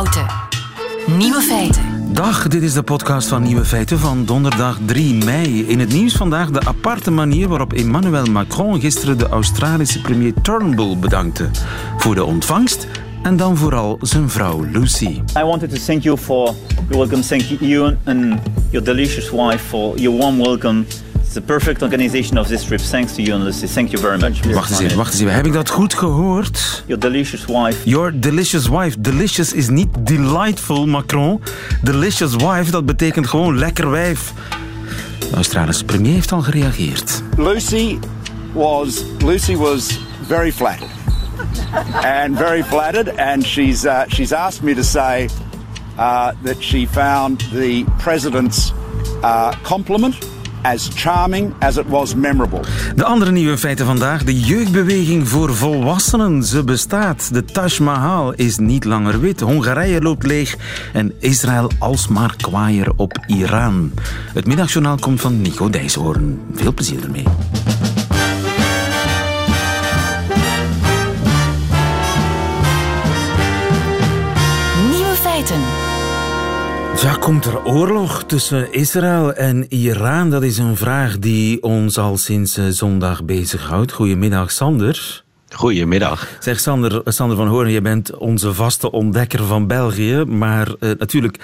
Houten. Nieuwe feiten. Dag, dit is de podcast van Nieuwe Feiten van donderdag 3 mei. In het nieuws vandaag de aparte manier waarop Emmanuel Macron gisteren de Australische premier Turnbull bedankte voor de ontvangst en dan vooral zijn vrouw Lucy. I wanted to thank you for your welcome. Thank you and your delicious wife for your warm welcome. It's the perfect organization of this trip. Thanks to you and Lucy. Thank you very much. Wacht eens even, wacht eens even. Heb ik dat goed gehoord? Your delicious wife. Your delicious wife. Delicious is niet delightful, Macron. Delicious wife, dat betekent gewoon lekker wijf. De Australische premier heeft al gereageerd. Lucy was Lucy was very flattered. and very flattered and she's uh, she's asked me to say uh, that she found the president's uh, compliment as charming as it was memorable. De andere nieuwe feiten vandaag. De jeugdbeweging voor volwassenen. Ze bestaat. De Taj Mahal is niet langer wit. Hongarije loopt leeg. En Israël alsmaar kwaaier op Iran. Het middagjournaal komt van Nico Dijshoorn. Veel plezier ermee. Ja, komt er oorlog tussen Israël en Iran? Dat is een vraag die ons al sinds eh, zondag bezighoudt. Goedemiddag, Sander. Goedemiddag. Zeg Sander, Sander van Hoorn, je bent onze vaste ontdekker van België. Maar eh, natuurlijk,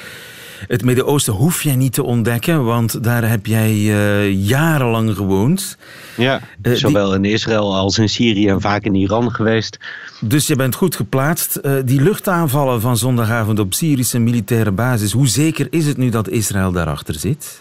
het Midden-Oosten hoef jij niet te ontdekken, want daar heb jij eh, jarenlang gewoond. Ja, Eh, zowel in Israël als in Syrië en vaak in Iran geweest. Dus je bent goed geplaatst. Eh, die luchtaanvallen van zondagavond op Syrische militaire basis, hoe zeker is het nu dat Israël daarachter zit?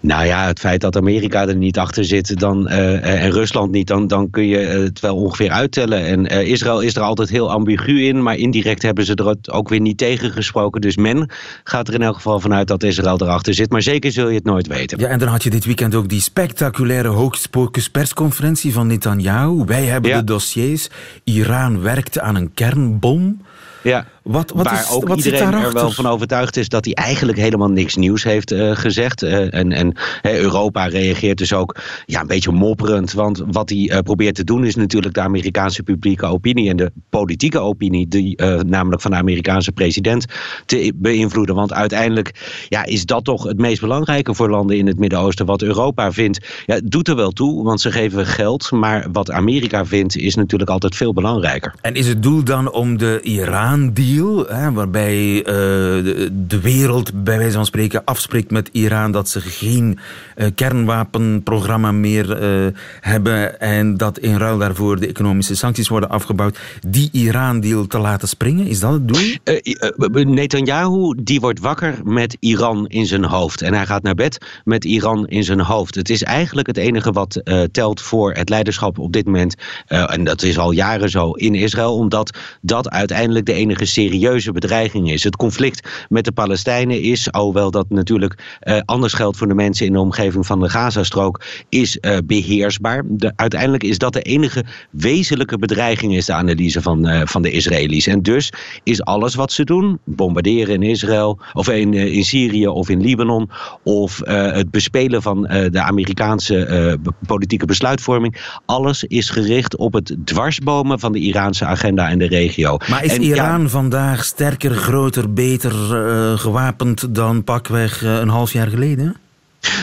Nou ja, het feit dat Amerika er niet achter zit dan, eh, en Rusland niet, dan, dan kun je het wel ongeveer uittellen. En eh, Israël is er altijd heel ambigu in, maar indirect hebben ze er ook weer niet tegen gesproken. Dus men gaat er in elk geval vanuit dat Israël erachter zit. Maar zeker zul je het nooit weten. Ja, en dan had je dit weekend ook die spectaculaire hoogspokers persconferentie van Netanyahu. Wij hebben Ja. de dossiers. Iran werkt aan een kernbom. Ja. Wat, wat, waar is, ook wat zit iedereen er wel van overtuigd is dat hij eigenlijk helemaal niks nieuws heeft eh, gezegd. Eh, en en hè, Europa reageert dus ook ja, een beetje mopperend. Want wat hij eh, probeert te doen is natuurlijk de Amerikaanse publieke opinie en de politieke opinie, die, eh, namelijk van de Amerikaanse president, te beïnvloeden. Want uiteindelijk ja, is dat toch het meest belangrijke voor landen in het Midden-Oosten. Wat Europa vindt, ja, doet er wel toe, want ze geven geld. Maar wat Amerika vindt is natuurlijk altijd veel belangrijker. En is het doel dan om de Iran-deal, waarbij eh, de, wereld bij wijze van spreken afspreekt met Iran dat ze geen eh, kernwapenprogramma meer eh, hebben en dat in ruil daarvoor de economische sancties worden afgebouwd, die Iran-deal te laten springen? Is dat het doel? Netanyahu die wordt wakker met Iran in zijn hoofd. En hij gaat naar bed met Iran in zijn hoofd. Het is eigenlijk het enige wat telt voor het leiderschap op dit moment. en dat is al jaren zo in Israël. Omdat dat uiteindelijk de enige serieuze bedreiging is. Het conflict met de Palestijnen is, alhoewel dat natuurlijk eh, anders geldt voor de mensen in de omgeving van de Gazastrook, is eh, beheersbaar. De, uiteindelijk is dat de enige wezenlijke bedreiging, is de analyse van, eh, van de Israëli's. En dus is alles wat ze doen, bombarderen in Israël, of in, in Syrië of in Libanon, of het bespelen van de Amerikaanse politieke besluitvorming, alles is gericht op het dwarsbomen van de Iraanse agenda in de regio. Maar is En ja, Iran vandaag sterker, groter, beter eh, gewapend dan pakweg eh, een half jaar geleden?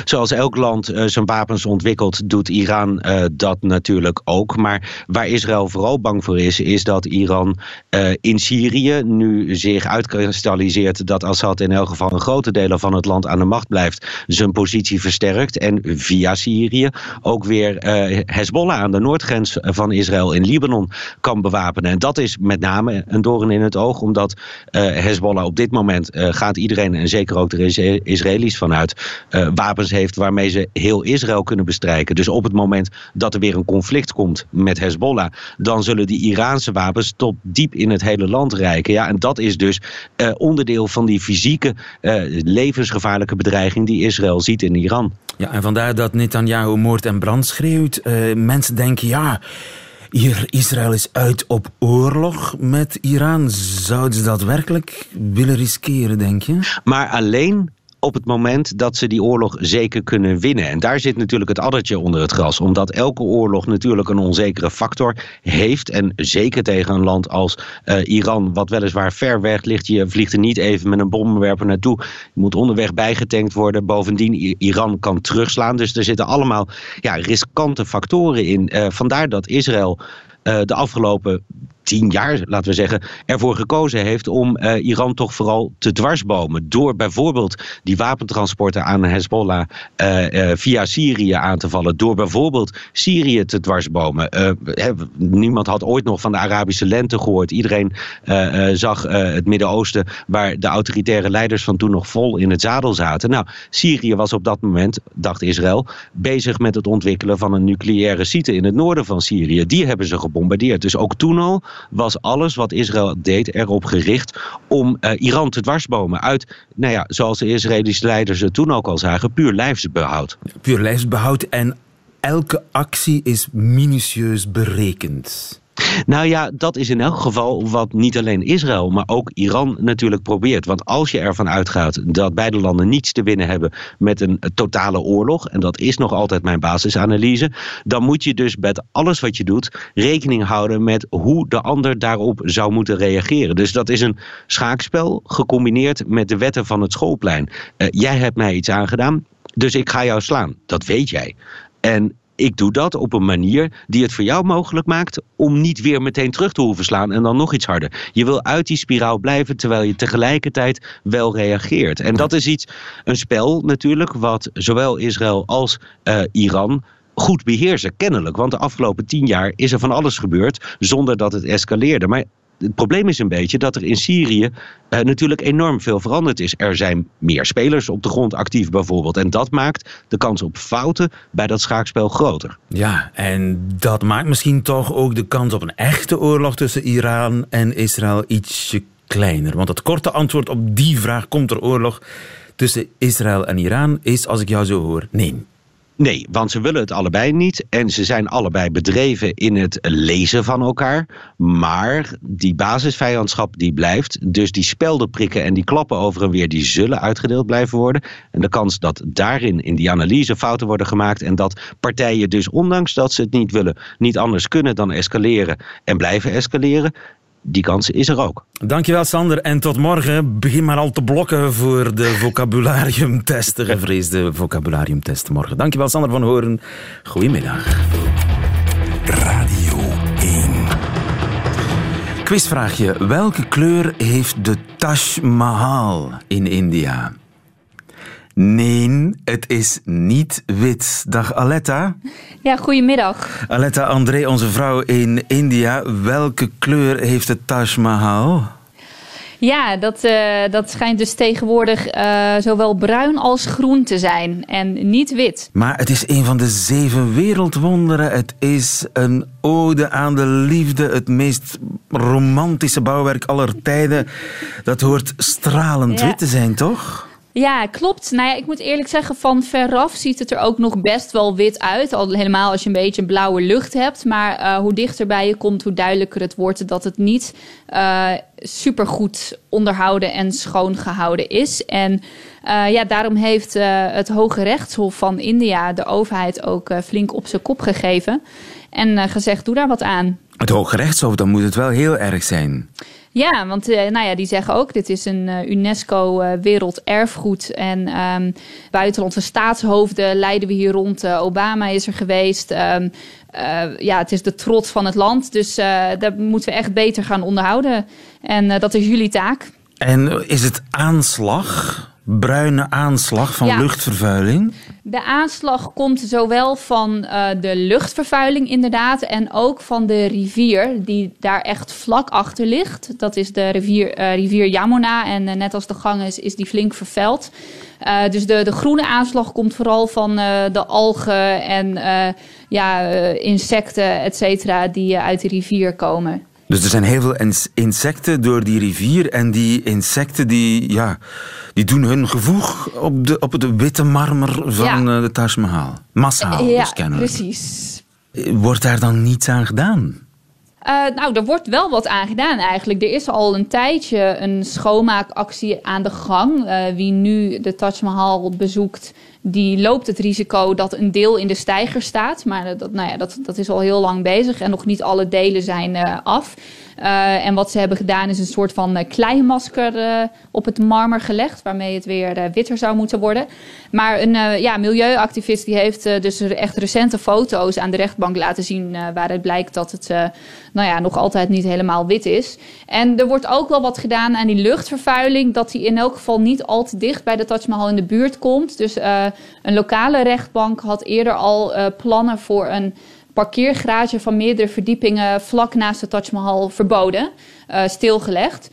Zoals elk land eh, zijn wapens ontwikkelt, doet Iran eh, dat natuurlijk ook. Maar waar Israël vooral bang voor is, is dat Iran eh, in Syrië nu zich uitkristalliseert dat Assad in elk geval een grote delen van het land aan de macht blijft, zijn positie versterkt. En via Syrië ook weer Hezbollah aan de noordgrens van Israël in Libanon kan bewapenen. En dat is met name een doorn in het oog, omdat Hezbollah op dit moment gaat iedereen, en zeker ook de Isra- Israëli's vanuit, wapens heeft waarmee ze heel Israël kunnen bestrijken. Dus op het moment dat er weer een conflict komt met Hezbollah, dan zullen die Iraanse wapens tot diep in het hele land reiken. Ja, en dat is dus eh, onderdeel van die fysieke, eh, levensgevaarlijke bedreiging die Israël ziet in Iran. Ja, en vandaar dat Netanyahu moord en brand schreeuwt. Eh, mensen denken, ja, hier, Israël is uit op oorlog met Iran. Zouden ze dat werkelijk willen riskeren, denk je? Maar alleen op het moment dat ze die oorlog zeker kunnen winnen. En daar zit natuurlijk het addertje onder het gras. Omdat elke oorlog natuurlijk een onzekere factor heeft. En zeker tegen een land als uh, Iran, wat weliswaar ver weg ligt. Je vliegt er niet even met een bommenwerper naartoe. Je moet onderweg bijgetankt worden. Bovendien, Iran kan terugslaan. Dus er zitten allemaal ja, riskante factoren in. Uh, vandaar dat Israël uh, de afgelopen tien jaar, laten we zeggen, ervoor gekozen heeft om uh, Iran toch vooral te dwarsbomen. Door bijvoorbeeld die wapentransporten aan Hezbollah uh, uh, via Syrië aan te vallen. Door bijvoorbeeld Syrië te dwarsbomen. Niemand had ooit nog van de Arabische lente gehoord. Iedereen zag het Midden-Oosten waar de autoritaire leiders van toen nog vol in het zadel zaten. Nou, Syrië was op dat moment, dacht Israël, bezig met het ontwikkelen van een nucleaire site in het noorden van Syrië. Die hebben ze gebombardeerd. Dus ook toen al was alles wat Israël deed erop gericht om uh, Iran te dwarsbomen. Uit, nou ja, zoals de Israëlische leiders het toen ook al zagen, puur lijfsbehoud. Puur lijfsbehoud en elke actie is minutieus berekend. Nou ja, dat is in elk geval wat niet alleen Israël, maar ook Iran natuurlijk probeert. Want als je ervan uitgaat dat beide landen niets te winnen hebben met een totale oorlog, en dat is nog altijd mijn basisanalyse, dan moet je dus met alles wat je doet rekening houden met hoe de ander daarop zou moeten reageren. Dus dat is een schaakspel gecombineerd met de wetten van het schoolplein. Uh, jij hebt mij iets aangedaan, dus ik ga jou slaan. Dat weet jij. En ik doe dat op een manier die het voor jou mogelijk maakt om niet weer meteen terug te hoeven slaan en dan nog iets harder. Je wil uit die spiraal blijven terwijl je tegelijkertijd wel reageert. En dat is iets, een spel natuurlijk, wat zowel Israël als uh, Iran goed beheersen, kennelijk. Want de afgelopen tien jaar is er van alles gebeurd zonder dat het escaleerde. Maar het probleem is een beetje dat er in Syrië uh, natuurlijk enorm veel veranderd is. Er zijn meer spelers op de grond actief bijvoorbeeld. En dat maakt de kans op fouten bij dat schaakspel groter. Ja, en dat maakt misschien toch ook de kans op een echte oorlog tussen Iran en Israël ietsje kleiner. Want het korte antwoord op die vraag, komt er oorlog tussen Israël en Iran, is als ik jou zo hoor, nee. Nee, want ze willen het allebei niet. En ze zijn allebei bedreven in het lezen van elkaar. Maar die basisvijandschap die blijft. Dus die speldenprikken en die klappen over en weer... die zullen uitgedeeld blijven worden. En de kans dat daarin in die analyse fouten worden gemaakt... en dat partijen dus ondanks dat ze het niet willen... niet anders kunnen dan escaleren en blijven escaleren die kans is er ook. Dankjewel Sander en tot morgen. Begin maar al te blokken voor de vocabulariumtest, de gevreesde vocabulariumtest morgen. Dankjewel Sander van Horen. Goedemiddag. Radio 1. Quizvraagje. Welke kleur heeft de Taj Mahal in India? Nee, het is niet wit. Dag Aletta. Ja, goedemiddag. Aletta André, onze vrouw in India. Welke kleur heeft het Taj Mahal? Ja, dat, uh, dat schijnt dus tegenwoordig uh, zowel bruin als groen te zijn en niet wit. Maar het is een van de zeven wereldwonderen. Het is een ode aan de liefde, het meest romantische bouwwerk aller tijden. Dat hoort stralend ja. wit te zijn, toch? Ja, klopt. Nou ja, ik moet eerlijk zeggen, van veraf ziet het er ook nog best wel wit uit. Al helemaal als je een beetje een blauwe lucht hebt. Maar uh, hoe dichterbij je komt, hoe duidelijker het wordt dat het niet uh, supergoed onderhouden en schoon gehouden is. En uh, ja, daarom heeft het Hoge Rechtshof van India de overheid ook flink op zijn kop gegeven. En gezegd, doe daar wat aan. Het Hoge Rechtshof, dan moet het wel heel erg zijn. Ja, want uh, nou ja, die zeggen ook, dit is een uh, UNESCO uh, werelderfgoed. En um, buitenlandse staatshoofden leiden we hier rond. Obama is er geweest. Um, ja, het is de trots van het land. Dus dat moeten we echt beter gaan onderhouden. En dat is jullie taak. En is het aanslag? bruine aanslag van ja. luchtvervuiling? De aanslag komt zowel van uh, de luchtvervuiling inderdaad en ook van de rivier die daar echt vlak achter ligt. Dat is de rivier, uh, rivier Yamuna en uh, net als de gang is, is die flink vervuild. dus de, de groene aanslag komt vooral van de algen en ja, insecten, et cetera, die uit de rivier komen. Dus er zijn heel veel insecten door die rivier en die insecten die, ja, die doen hun gevoeg op de, op de witte marmer van ja. de Taj Mahal. Massaal, ja, dus kennelijk. precies. Wordt daar dan niets aan gedaan? Uh, nou, er wordt wel wat aan gedaan eigenlijk. Er is al een tijdje een schoonmaakactie aan de gang. Uh, wie nu de Taj Mahal bezoekt, die loopt het risico dat een deel in de steiger staat. Maar dat, nou ja, dat, dat is al heel lang bezig en nog niet alle delen zijn uh, af. Uh, en wat ze hebben gedaan is een soort van uh, kleimasker uh, op het marmer gelegd, waarmee het weer witter zou moeten worden. Maar een ja, milieuactivist die heeft dus echt recente foto's aan de rechtbank laten zien, waaruit blijkt dat het nou ja, nog altijd niet helemaal wit is. En er wordt ook wel wat gedaan aan die luchtvervuiling, dat die in elk geval niet al te dicht bij de Taj Mahal in de buurt komt. Dus een lokale rechtbank had eerder al plannen voor een parkeergarage van meerdere verdiepingen vlak naast de Taj Mahal verboden, uh, stilgelegd.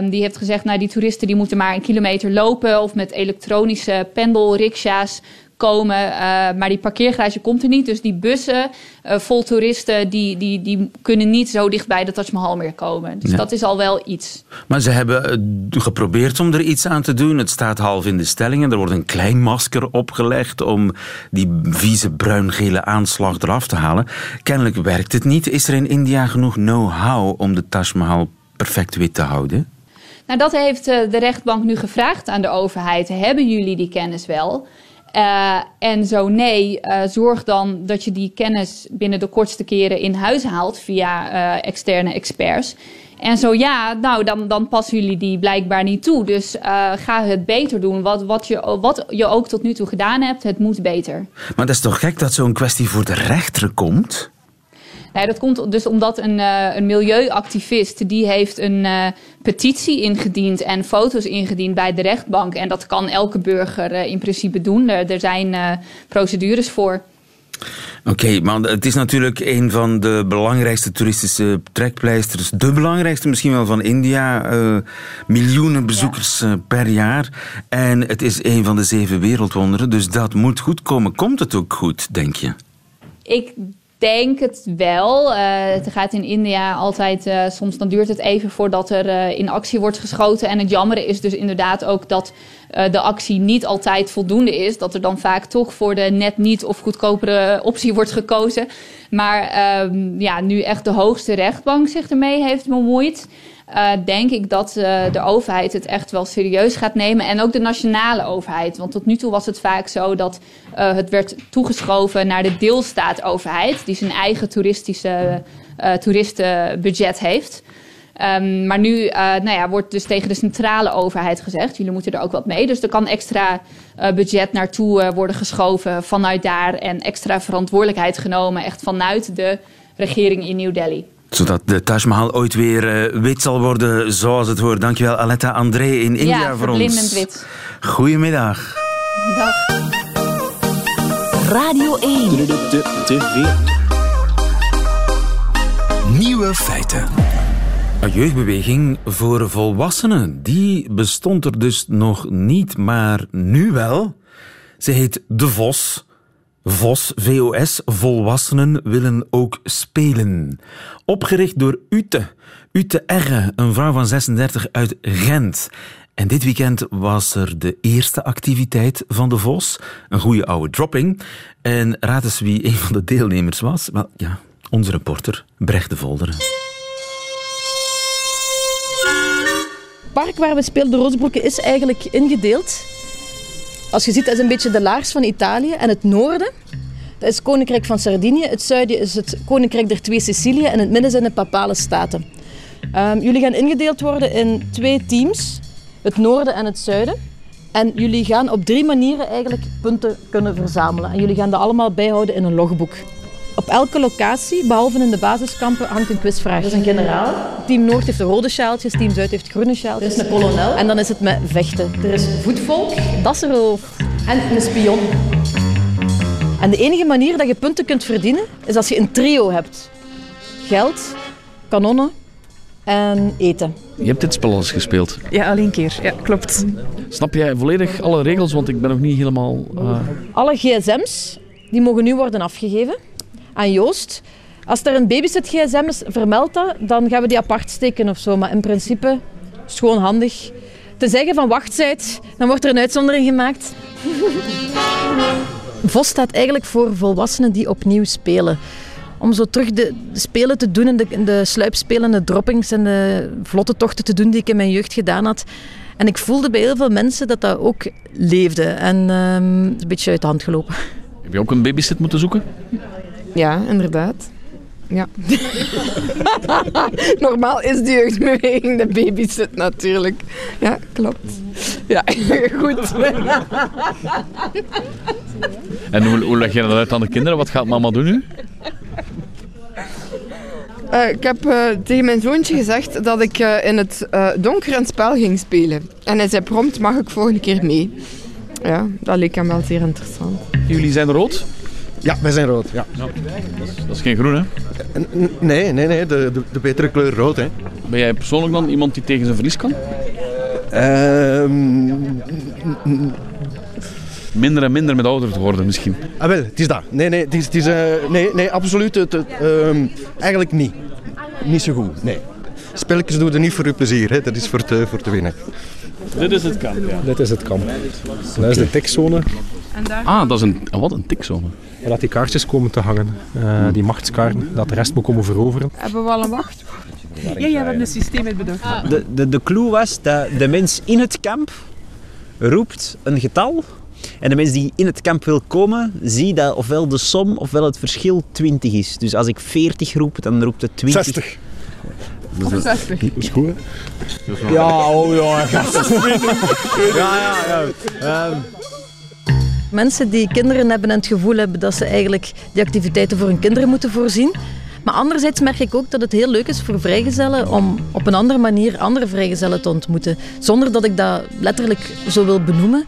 Um, die heeft gezegd, nou die toeristen die moeten maar een kilometer lopen of met elektronische pendelriksha's komen. Uh, maar die parkeergarage komt er niet. Dus die bussen uh, vol toeristen, die, die, die kunnen niet zo dicht bij de Taj Mahal meer komen. Dus ja. dat is al wel iets. Maar ze hebben uh, geprobeerd om er iets aan te doen. Het staat half in de stellingen. Er wordt een klein masker opgelegd om die vieze bruin-gele aanslag eraf te halen. Kennelijk werkt het niet. Is er in India genoeg know-how om de Taj Mahal perfect wit te houden? Nou, dat heeft de rechtbank nu gevraagd aan de overheid. Hebben jullie die kennis wel? Uh, en zo nee, uh, zorg dan dat je die kennis binnen de kortste keren in huis haalt via uh, externe experts. En zo ja, nou dan, dan passen jullie die blijkbaar niet toe. Dus ga het beter doen. Wat, wat, je, wat je ook tot nu toe gedaan hebt, het moet beter. Maar dat is toch gek dat zo'n kwestie voor de rechter komt? Nee, dat komt dus omdat een, uh, een milieuactivist die heeft een uh, petitie ingediend en foto's ingediend bij de rechtbank. En dat kan elke burger uh, in principe doen. Er, er zijn procedures voor. Oké, okay, maar het is natuurlijk een van de belangrijkste toeristische trekpleisters. De belangrijkste misschien wel van India. Uh, miljoenen bezoekers ja. per jaar. En het is een van de zeven wereldwonderen. Dus dat moet goed komen. Komt het ook goed, denk je? Ik denk het wel. Uh, het gaat in India altijd, uh, soms dan duurt het even voordat er uh, in actie wordt geschoten. En het jammer is dus inderdaad ook dat de actie niet altijd voldoende is. Dat er dan vaak toch voor de net niet of goedkopere optie wordt gekozen. Maar ehm, ja, nu echt de hoogste rechtbank zich ermee heeft bemoeid uh, denk ik dat uh, de overheid het echt wel serieus gaat nemen. En ook de nationale overheid. Want tot nu toe was het vaak zo dat uh, het werd toegeschoven naar de deelstaatoverheid, die zijn eigen toeristische toeristenbudget heeft. Um, maar nu nou ja, wordt dus tegen de centrale overheid gezegd: jullie moeten er ook wat mee. Dus er kan extra budget naartoe worden geschoven vanuit daar en extra verantwoordelijkheid genomen, echt vanuit de regering in New Delhi zodat de Taj Mahal ooit weer uh, wit zal worden zoals het hoort. Dankjewel Aletta André in India ja, voor ons. wit. Goedemiddag. Dag. Radio 1. Nieuwe feiten. Een jeugdbeweging voor volwassenen, die bestond er dus nog niet, maar nu wel. Ze heet De Vos. VOS, VOS, Volwassenen willen ook spelen. Opgericht door Ute. Ute Erre, een vrouw van 36 uit Gent. En dit weekend was er de eerste activiteit van de VOS. Een goede oude dropping. En raad eens wie een van de deelnemers was. Wel, ja, onze reporter Brecht de Volderen. Het park waar we spelen, de Roosbroeken, is eigenlijk ingedeeld als je ziet, dat is een beetje de laars van Italië. En het noorden, dat is het Koninkrijk van Sardinië. Het zuiden is het Koninkrijk der Twee Sicilië. En het midden zijn de Papale Staten. Um, jullie gaan ingedeeld worden in twee teams. Het noorden en het zuiden. En jullie gaan op drie manieren eigenlijk punten kunnen verzamelen. En jullie gaan dat allemaal bijhouden in een logboek. Op elke locatie, behalve in de basiskampen, hangt een quizvraag. Er is een generaal. Team Noord heeft de rode sjaaltjes, Team Zuid heeft groene sjaaltjes. Er is een kolonel. En dan is het met vechten. Er is voetvolk, dasseroof en een spion. En de enige manier dat je punten kunt verdienen, is als je een trio hebt. Geld, kanonnen en eten. Je hebt dit spel al eens gespeeld? Ja, alleen een keer. Ja, klopt. Snap jij volledig alle regels? Want ik ben nog niet helemaal... Uh... Alle gsm's die mogen nu worden afgegeven aan Joost. Als er een babysit gsm is, vermeld dat, dan gaan we die apart steken of zo. Maar in principe is het gewoon handig. Te zeggen van wachttijd, dan wordt er een uitzondering gemaakt. VOS staat eigenlijk voor volwassenen die opnieuw spelen. om zo terug de, spelen te doen en de, de sluipspelen, de droppings en de vlotte tochten te doen die ik in mijn jeugd gedaan had. En ik voelde bij heel veel mensen dat dat ook leefde. En ehm, het is een beetje uit de hand gelopen. Heb je ook een babysit moeten zoeken? Ja, inderdaad. Ja. Normaal is de jeugdbeweging de babysit natuurlijk. Ja, klopt. Ja, goed. En hoe, hoe leg je dat uit aan de kinderen? Wat gaat mama doen nu? Eh, ik heb eh, tegen mijn zoontje gezegd dat ik eh, in het eh, donker een spel ging spelen. En hij zei prompt, mag ik volgende keer mee? Ja, dat leek hem wel zeer interessant. Jullie zijn rood? Ja, wij zijn rood. Ja. Dat is geen groen, hè? Nee, nee, nee, de, de, de betere kleur rood. Hè. Ben jij persoonlijk dan iemand die tegen zijn verlies kan? Ehm, Minder en minder met ouder te worden misschien. ah, wel, het is dat. Nee, nee, het is, het is, eh, nee, nee absoluut. Het, het, ehm, eigenlijk niet. Niet zo goed, nee. Spelletjes doen er niet voor je plezier, hè. dat is voor te, voor te winnen. Dit is het kamp, ja. Dit is het kamp. Dat is de Ah, dat is een... Wat een tikzone. waar dat die kaartjes komen te hangen. Eh, die machtskaarten, dat de rest moet komen veroveren. Hebben we al een wacht? Ja, ja, we hebben een systeem uitbedacht. De, de, de clue was dat de mens in het kamp roept een getal. En de mens die in het kamp wil komen, ziet dat ofwel de som ofwel het verschil 20 is. Dus als ik 40 roep, dan roept het 20. 60. Of 60. Dat is goed, hè? Ja, oh ja. ja, ja, ja. Ehm, Mensen die kinderen hebben en het gevoel hebben dat ze eigenlijk die activiteiten voor hun kinderen moeten voorzien. Maar anderzijds merk ik ook dat het heel leuk is voor vrijgezellen om op een andere manier andere vrijgezellen te ontmoeten. Zonder dat ik dat letterlijk zo wil benoemen,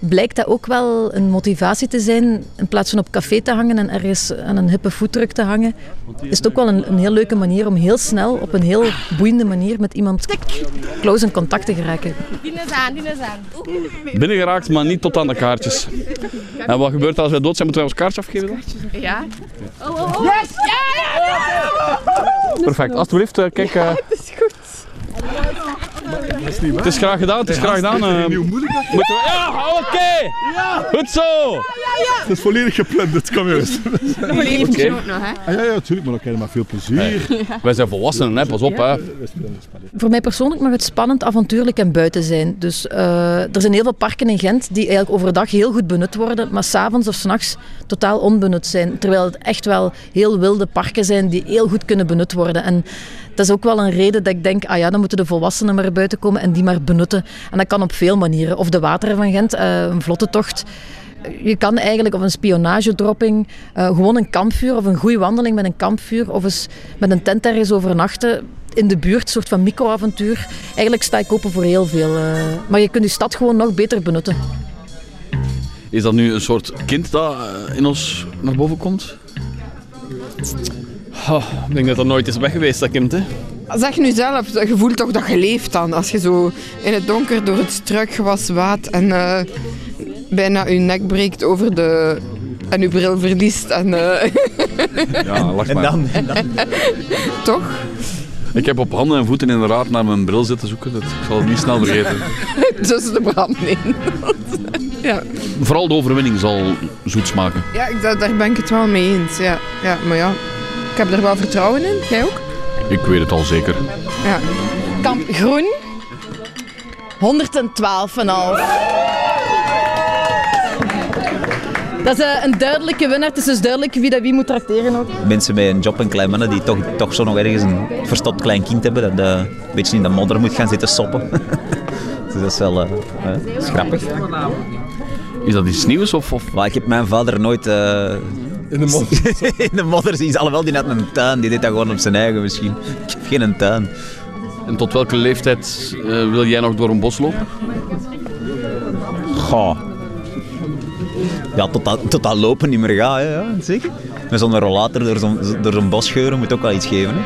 blijkt dat ook wel een motivatie te zijn. In plaats van op café te hangen en ergens aan een hippe foodtruck te hangen, is het ook wel een, een heel leuke manier om heel snel, op een heel boeiende manier met iemand close in contact te geraken. Die is aan, die is aan. Binnengeraakt, maar niet tot aan de kaartjes. En wat gebeurt er als wij dood zijn? Moeten wij ons kaartje afgeven dan? Ja. Oh, oh, oh. Yes! Ja, ja, Perfect. Alsjeblieft, eh, kijk. eh, Het is goed. Het is graag gedaan, het is graag gedaan. eh. Moeten we... Ja, oké! Goed zo! Het is volledig gepland, dit kan juist. Nog een ook nog, hè? Ah, ja, ja, natuurlijk, maar krijg je maar veel plezier. Wij zijn volwassenen, hè? pas op. Hè. Voor mij persoonlijk mag het spannend, avontuurlijk en buiten zijn. Dus eh, er zijn heel veel parken in Gent die eigenlijk overdag heel goed benut worden, maar s'avonds of s'nachts totaal onbenut zijn. Terwijl het echt wel heel wilde parken zijn die heel goed kunnen benut worden. En dat is ook wel een reden dat ik denk, ah ja, dan moeten de volwassenen maar buiten komen en die maar benutten. En dat kan op veel manieren. Of de wateren van Gent, eh, een vlotte tocht. Je kan eigenlijk of een spionagedropping, eh, gewoon een kampvuur of een goede wandeling met een kampvuur of eens met een tent ergens overnachten in de buurt, een soort van microavontuur. Eigenlijk sta ik open voor heel veel. eh, maar je kunt je stad gewoon nog beter benutten. Is dat nu een soort kind dat in ons naar boven komt? Oh, ik denk dat dat nooit is weg geweest, dat kind. Hè? Zeg nu zelf, je voelt toch dat je leeft dan. Als je zo in het donker door het struikgewas waat en eh, bijna je nek breekt over de... En je bril verliest en... eh, Ja, lach en maar. dan, en dan. toch? Ik heb op handen en voeten inderdaad naar mijn bril zitten zoeken. Dat, ik zal het niet snel vergeten. Tussen de brand in. ja, Vooral de overwinning zal zoet smaken. ja ik, daar ben ik het wel mee eens. Ja, ja, maar ja, heb er wel vertrouwen in. Jij ook? Ik weet het al zeker. Ja. Kamp Groen, 112,5. Dat is eh, een duidelijke winnaar. Het is dus duidelijk wie dat wie moet tracteren ook. Mensen met een job en klein mannen die toch, toch zo nog ergens een verstopt klein kind hebben dat eh, een beetje in de modder moet gaan zitten soppen. dus dat is wel dat is grappig. Is dat iets nieuws? Of, of? Maar ik heb mijn vader nooit eh, In de modder. in de modder zien. Alhoewel, die had een tuin. Die deed dat gewoon op zijn eigen misschien. Ik heb geen tuin. En tot welke leeftijd eh, wil jij nog door een bos lopen? Goh. Ja, tot dat, tot dat lopen niet meer gaat, ja, zeker. Met zo'n rollator door zo'n door zo'n bos scheuren moet ook wel iets geven. Hè.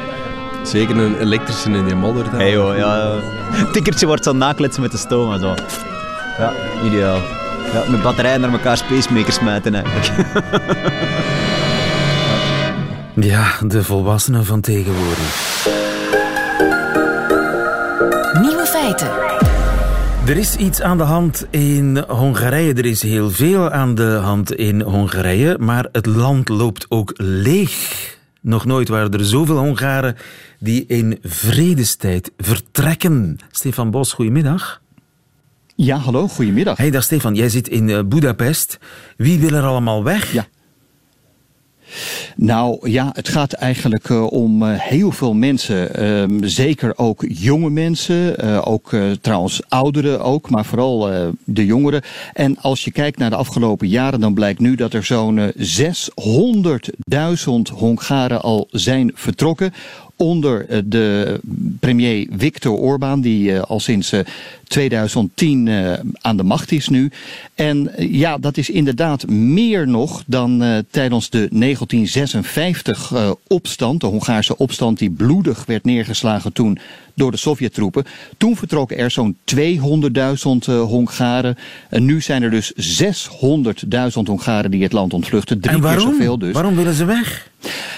Zeker een elektrische in die modder. Hey, joh, ja, ja. Tikkertje wordt zo nakletsen met de stoom en zo. Ja, ideaal. Ja, met batterijen naar elkaar spacemakers smijten eigenlijk. Ja, de volwassenen van tegenwoordig. Nieuwe feiten. Er is iets aan de hand in Hongarije. Er is heel veel aan de hand in Hongarije, maar het land loopt ook leeg. Nog nooit waren er zoveel Hongaren die in vredestijd vertrekken. Stefan Bos, goedemiddag. Ja, hallo, goedemiddag. Hey, dag Stefan, jij zit in uh, Budapest. Wie wil er allemaal weg? Ja. Nou ja, het gaat eigenlijk uh, om uh, heel veel mensen. Uh, zeker ook jonge mensen. ook trouwens ouderen ook, maar vooral de jongeren. En als je kijkt naar de afgelopen jaren, dan blijkt nu dat er zo'n 600.000 Hongaren al zijn vertrokken onder eh, de premier Viktor Orbán, die eh, al sinds 2010 eh, aan de macht is nu. En ja, dat is inderdaad meer nog dan tijdens de 1956 opstand, de Hongaarse opstand die bloedig werd neergeslagen toen door de Sovjettroepen. Toen vertrokken er zo'n 200.000 Hongaren. En nu zijn er dus 600.000 Hongaren die het land ontvluchten. Drie en waarom? keer zoveel dus. Waarom willen ze weg?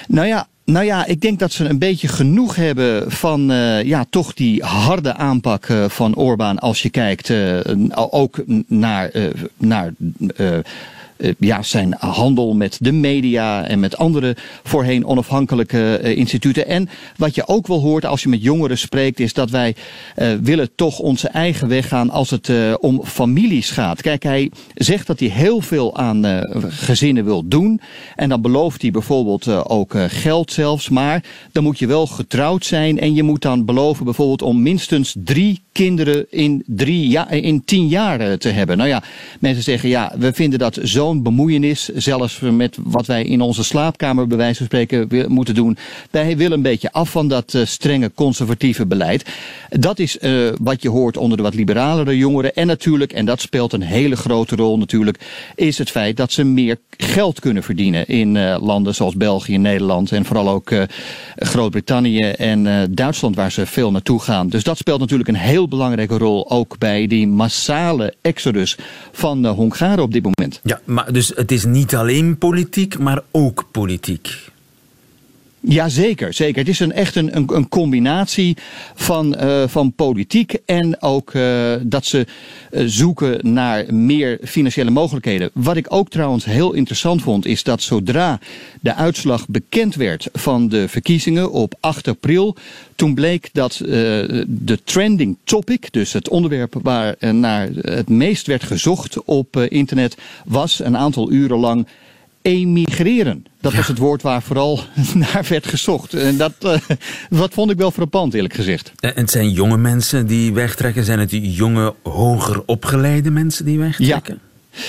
Nou ja, nou ja, ik denk dat ze een beetje genoeg hebben van uh, ja, toch die harde aanpak uh, van Orbán als je kijkt uh, ook naar, naar ja, zijn handel met de media en met andere voorheen onafhankelijke uh, instituten. En wat je ook wel hoort als je met jongeren spreekt, is dat wij uh, willen toch onze eigen weg gaan als het om families gaat. Kijk, hij zegt dat hij heel veel aan gezinnen wil doen. En dan belooft hij bijvoorbeeld ook geld zelfs. Maar dan moet je wel getrouwd zijn en je moet dan beloven bijvoorbeeld om minstens drie kinderen in, drie ja, in tien jaar te hebben. Nou ja, mensen zeggen ja, we vinden dat zo'n bemoeienis, zelfs met wat wij in onze slaapkamer bij wijze van spreken moeten doen. Wij willen een beetje af van dat uh, strenge conservatieve beleid. Dat is uh, wat je hoort onder de wat liberalere jongeren. En natuurlijk, en dat speelt een hele grote rol natuurlijk, is het feit dat ze meer geld kunnen verdienen in uh, landen zoals België, Nederland en vooral ook Groot-Brittannië en Duitsland waar ze veel naartoe gaan. Dus dat speelt natuurlijk een heel belangrijke rol ook bij die massale exodus van Hongaren op dit moment. Ja, maar dus het is niet alleen politiek, maar ook politiek. Ja, zeker, zeker. Het is een, echt een, een, combinatie van, uh, van politiek en ook uh, dat ze uh, zoeken naar meer financiële mogelijkheden. Wat ik ook trouwens heel interessant vond, is dat zodra de uitslag bekend werd van de verkiezingen op 8 april, toen bleek dat de trending topic, dus het onderwerp waar naar het meest werd gezocht op internet, was een aantal uren lang emigreren. Dat was het woord waar vooral naar werd gezocht. En dat, uh, wat vond ik wel frappant, eerlijk gezegd. En het zijn jonge mensen die wegtrekken? Zijn het die jonge, hoger opgeleide mensen die wegtrekken? Ja.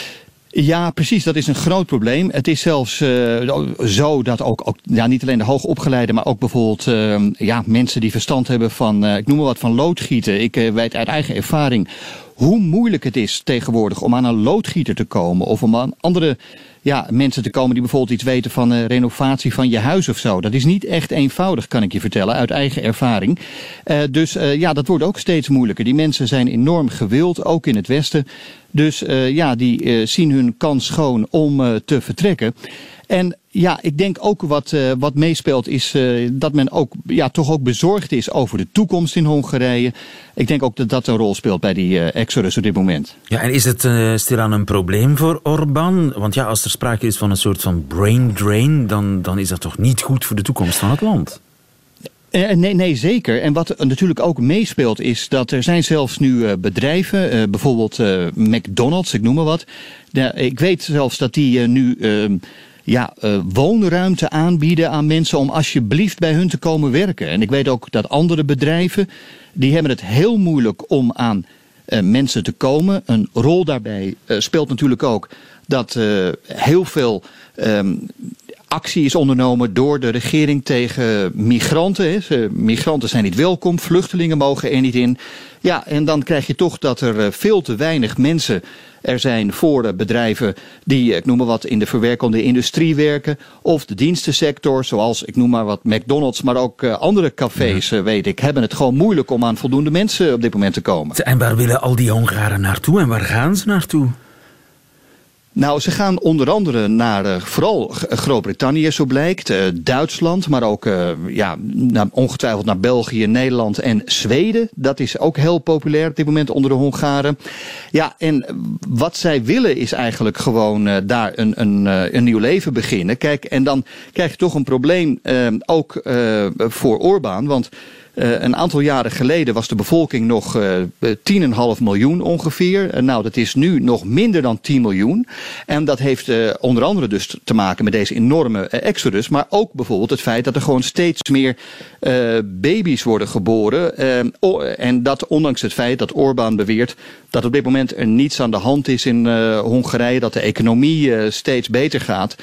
Ja, precies. Dat is een groot probleem. Het is zelfs uh, zo dat ook, ook ja, niet alleen de hoogopgeleide, maar ook bijvoorbeeld uh, ja, mensen die verstand hebben van, uh, ik noem maar wat, van loodgieten. Ik weet uit eigen ervaring hoe moeilijk het is tegenwoordig om aan een loodgieter te komen of om aan andere ja, mensen te komen die bijvoorbeeld iets weten van uh, renovatie van je huis of zo. Dat is niet echt eenvoudig, kan ik je vertellen, uit eigen ervaring. Uh, dus uh, ja, dat wordt ook steeds moeilijker. Die mensen zijn enorm gewild, ook in het Westen. Dus ja, die zien hun kans schoon om te vertrekken. En ja, ik denk ook wat, uh, wat meespeelt is uh, dat men ook, ja, toch ook bezorgd is over de toekomst in Hongarije. Ik denk ook dat dat een rol speelt bij die uh, exodus op dit moment. Ja, en is het stilaan een probleem voor Orbán? Want ja, als er sprake is van een soort van brain drain, dan, dan is dat toch niet goed voor de toekomst van het land? Nee, nee, zeker. En wat natuurlijk ook meespeelt is dat er zijn zelfs nu bedrijven, bijvoorbeeld McDonald's, ik noem maar wat. Ik weet zelfs dat die nu ehm, ja, uh, woonruimte aanbieden aan mensen om alsjeblieft bij hun te komen werken. En ik weet ook dat andere bedrijven, die hebben het heel moeilijk om aan uh, mensen te komen. Een rol daarbij uh, speelt natuurlijk ook dat heel veel um, actie is ondernomen door de regering tegen migranten. Migranten zijn niet welkom, vluchtelingen mogen er niet in. Ja, en dan krijg je toch dat er veel te weinig mensen er zijn voor bedrijven die, ik noem maar wat, in de verwerkende industrie werken. Of de dienstensector, zoals, ik noem maar wat, McDonald's, maar ook andere cafés, weet ik, hebben het gewoon moeilijk om aan voldoende mensen op dit moment te komen. En waar willen al die Hongaren naartoe en waar gaan ze naartoe? Nou, ze gaan onder andere naar uh, vooral Groot-Brittannië, zo blijkt. Uh, Duitsland, maar ook ja, naar, ongetwijfeld naar België, Nederland en Zweden. Dat is ook heel populair op dit moment onder de Hongaren. Ja, en wat zij willen is eigenlijk gewoon daar een, een, een nieuw leven beginnen. Kijk, en dan krijg je toch een probleem ook voor Orbán, want... Uh, een aantal jaren geleden was de bevolking nog uh, 10,5 miljoen ongeveer. Uh, nou, dat is nu nog minder dan 10 miljoen. En dat heeft onder andere dus te maken met deze enorme exodus. Maar ook bijvoorbeeld het feit dat er gewoon steeds meer baby's worden geboren. en dat ondanks het feit dat Orbán beweert dat op dit moment er niets aan de hand is in Hongarije. Dat de economie steeds beter gaat.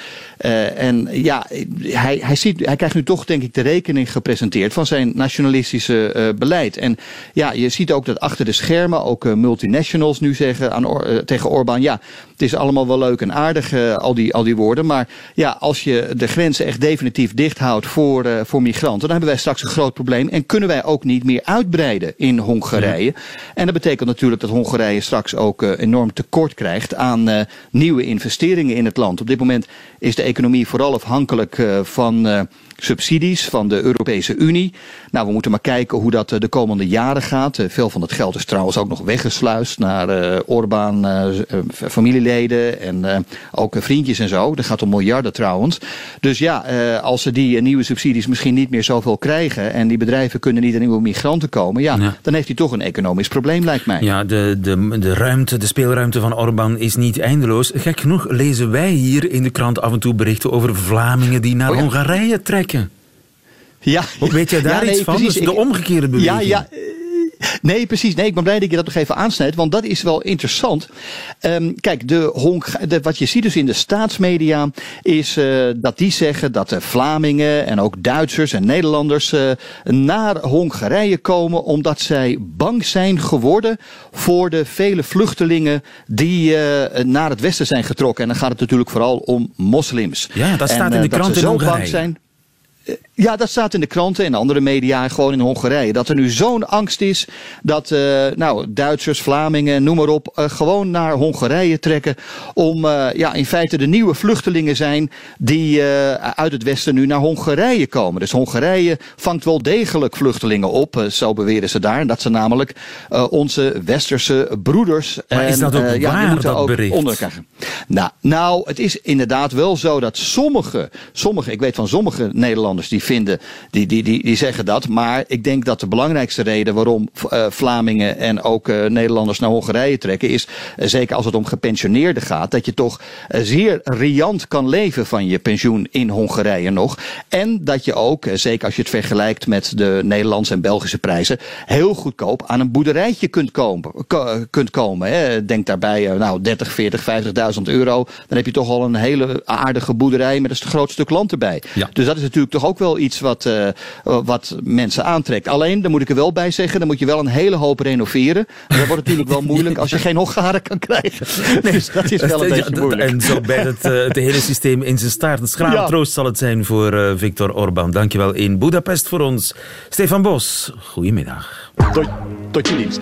en ja, hij, hij, ziet, hij krijgt nu toch denk ik de rekening gepresenteerd van zijn nationalisme uh, beleid. En ja, je ziet ook dat achter de schermen ook multinationals nu zeggen aan tegen Orbán: ja, het is allemaal wel leuk en aardig, al, die, al die woorden. Maar ja, als je de grenzen echt definitief dicht houdt voor, voor migranten, dan hebben wij straks een groot probleem. En kunnen wij ook niet meer uitbreiden in Hongarije. Ja. En dat betekent natuurlijk dat Hongarije straks ook enorm tekort krijgt aan nieuwe investeringen in het land. Op dit moment is de economie vooral afhankelijk van subsidies van de Europese Unie. Nou, we moeten maar kijken hoe dat eh, de komende jaren gaat. Eh, veel van het geld is trouwens ook nog weggesluist naar uh, Orbán, uh, familieleden en ook vriendjes en zo. Dat gaat om miljarden trouwens. Dus ja, als ze die nieuwe subsidies misschien niet meer zoveel krijgen en die bedrijven kunnen niet aan nieuwe migranten komen, ja, ja. dan heeft hij toch een economisch probleem, lijkt mij. Ja, de, de, de ruimte, de speelruimte van Orbán is niet eindeloos. Gek genoeg lezen wij hier in de krant af en toe berichten over Vlamingen die naar oh ja. Hongarije trekken. Ja, weet jij daar ja, iets van? Precies. Dus de omgekeerde beweging. Ja, ja. Nee, precies. Nee, ik ben blij dat je dat nog even aansnijdt, want dat is wel interessant. Um, kijk, de Hong, de, wat je ziet dus in de staatsmedia is uh, dat die zeggen dat de Vlamingen en ook Duitsers en Nederlanders uh, naar Hongarije komen omdat zij bang zijn geworden voor de vele vluchtelingen die uh, naar het westen zijn getrokken. En dan gaat het natuurlijk vooral om moslims. Ja, dat staat en, in de krant in Hongarije. Zijn, ja, dat staat in de kranten en andere media en gewoon in Hongarije. Dat er nu zo'n angst is dat uh, nou, Duitsers, Vlamingen, noem maar op, uh, gewoon naar Hongarije trekken. Om uh, ja, in feite de nieuwe vluchtelingen zijn die uit het westen nu naar Hongarije komen. Dus Hongarije vangt wel degelijk vluchtelingen op, zo beweren ze daar. Dat ze namelijk onze westerse broeders. Maar en, is dat ook ja, waar, dat ook bericht? Nou, nou, het is inderdaad wel zo dat sommige, sommige ik weet van sommige Nederlanders die vinden, die, die, die, die zeggen dat. Maar ik denk dat de belangrijkste reden waarom uh, Vlamingen en ook uh, Nederlanders naar Hongarije trekken, is uh, zeker als het om gepensioneerden gaat, dat je toch zeer riant kan leven van je pensioen in Hongarije nog. En dat je ook, zeker als je het vergelijkt met de Nederlandse en Belgische prijzen, heel goedkoop aan een boerderijtje kunt komen. Kunt komen hè. Denk daarbij nou 30, 40, 50.000 euro. Dan heb je toch al een hele aardige boerderij met een groot stuk land erbij. Ja. Dus dat is natuurlijk toch ook wel iets wat, uh, wat mensen aantrekt. Alleen, daar moet ik er wel bij zeggen, dan moet je wel een hele hoop renoveren. En dat wordt natuurlijk wel moeilijk als je geen Hongaren kan krijgen. Nee, dus dat is wel een Ja, beetje moeilijk. En zo bij het, uh, het hele systeem in zijn staart. Een schrale Ja. troost zal het zijn voor uh, Viktor Orbán. Dankjewel in Budapest voor ons. Stefan Bos, goedemiddag. Tot, tot je dienst.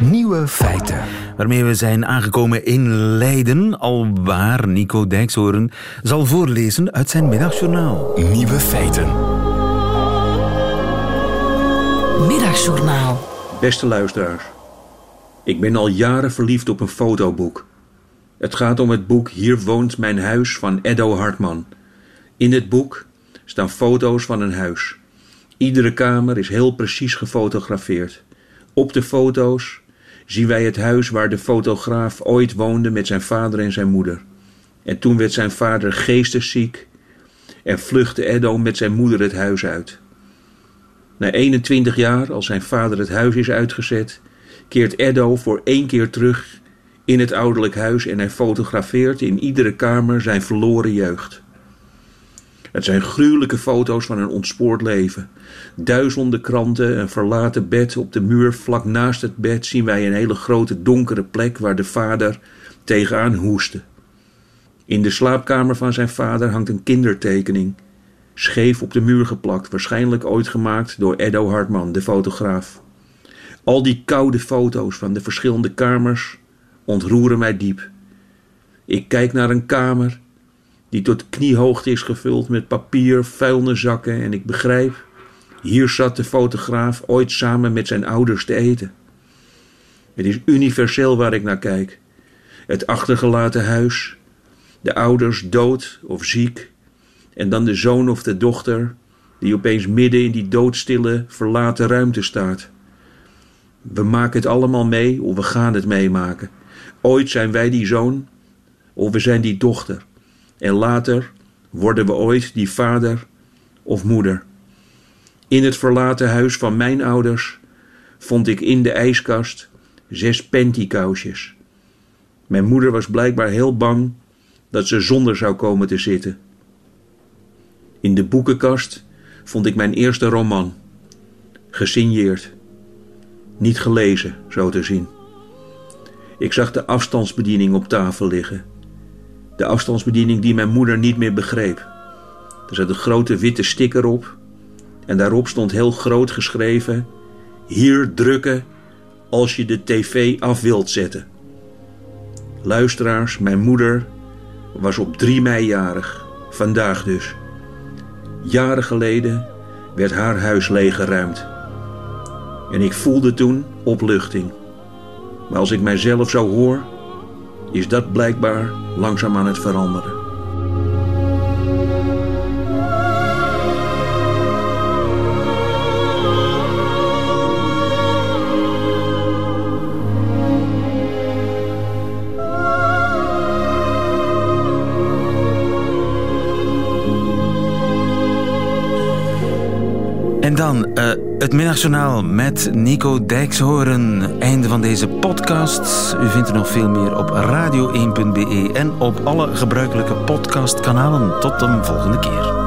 Nieuwe feiten. Waarmee we zijn aangekomen in Leiden, alwaar Nico Dijkshoorn zal voorlezen uit zijn middagjournaal. Nieuwe feiten. Middagjournaal. Beste luisteraars, ik ben al jaren verliefd op een fotoboek. Het gaat om het boek Hier woont mijn huis van Eddo Hartman. In het boek staan foto's van een huis. Iedere kamer is heel precies gefotografeerd. Op de foto's zien wij het huis waar de fotograaf ooit woonde met zijn vader en zijn moeder. En toen werd zijn vader geestesziek en vluchtte Eddo met zijn moeder het huis uit. Na 21 jaar, als zijn vader het huis is uitgezet, keert Eddo voor één keer terug in het ouderlijk huis en hij fotografeert in iedere kamer zijn verloren jeugd. Het zijn gruwelijke foto's van een ontspoord leven. Duizenden kranten, een verlaten bed op de muur vlak naast het bed zien wij een hele grote donkere plek waar de vader tegenaan hoestte. In de slaapkamer van zijn vader hangt een kindertekening, scheef op de muur geplakt, waarschijnlijk ooit gemaakt door Eddo Hartman, de fotograaf. Al die koude foto's van de verschillende kamers ontroeren mij diep. Ik kijk naar een kamer die tot kniehoogte is gevuld met papier, vuilniszakken en ik begrijp, hier zat de fotograaf ooit samen met zijn ouders te eten. Het is universeel waar ik naar kijk. Het achtergelaten huis, de ouders dood of ziek, en dan de zoon of de dochter die opeens midden in die doodstille, verlaten ruimte staat. We maken het allemaal mee of we gaan het meemaken. Ooit zijn wij die zoon of we zijn die dochter. En later worden we ooit die vader of moeder. In het verlaten huis van mijn ouders vond ik in de ijskast zes pantykousjes. Mijn moeder was blijkbaar heel bang dat ze zonder zou komen te zitten. In de boekenkast vond ik mijn eerste roman, gesigneerd. Niet gelezen, zo te zien. Ik zag de afstandsbediening op tafel liggen. De afstandsbediening die mijn moeder niet meer begreep. Er zat een grote witte sticker op en daarop stond heel groot geschreven: Hier drukken als je de tv af wilt zetten. Luisteraars, mijn moeder was op 3 mei jarig, vandaag dus. Jaren geleden werd haar huis leeggeruimd. En ik voelde toen opluchting. Maar als ik mijzelf zo hoor, is dat blijkbaar langzaam aan het veranderen. En dan het middagjournaal met Nico Dijkshoorn. Einde van deze podcast. U vindt er nog veel meer op radio1.be en op alle gebruikelijke podcastkanalen. Tot de volgende keer.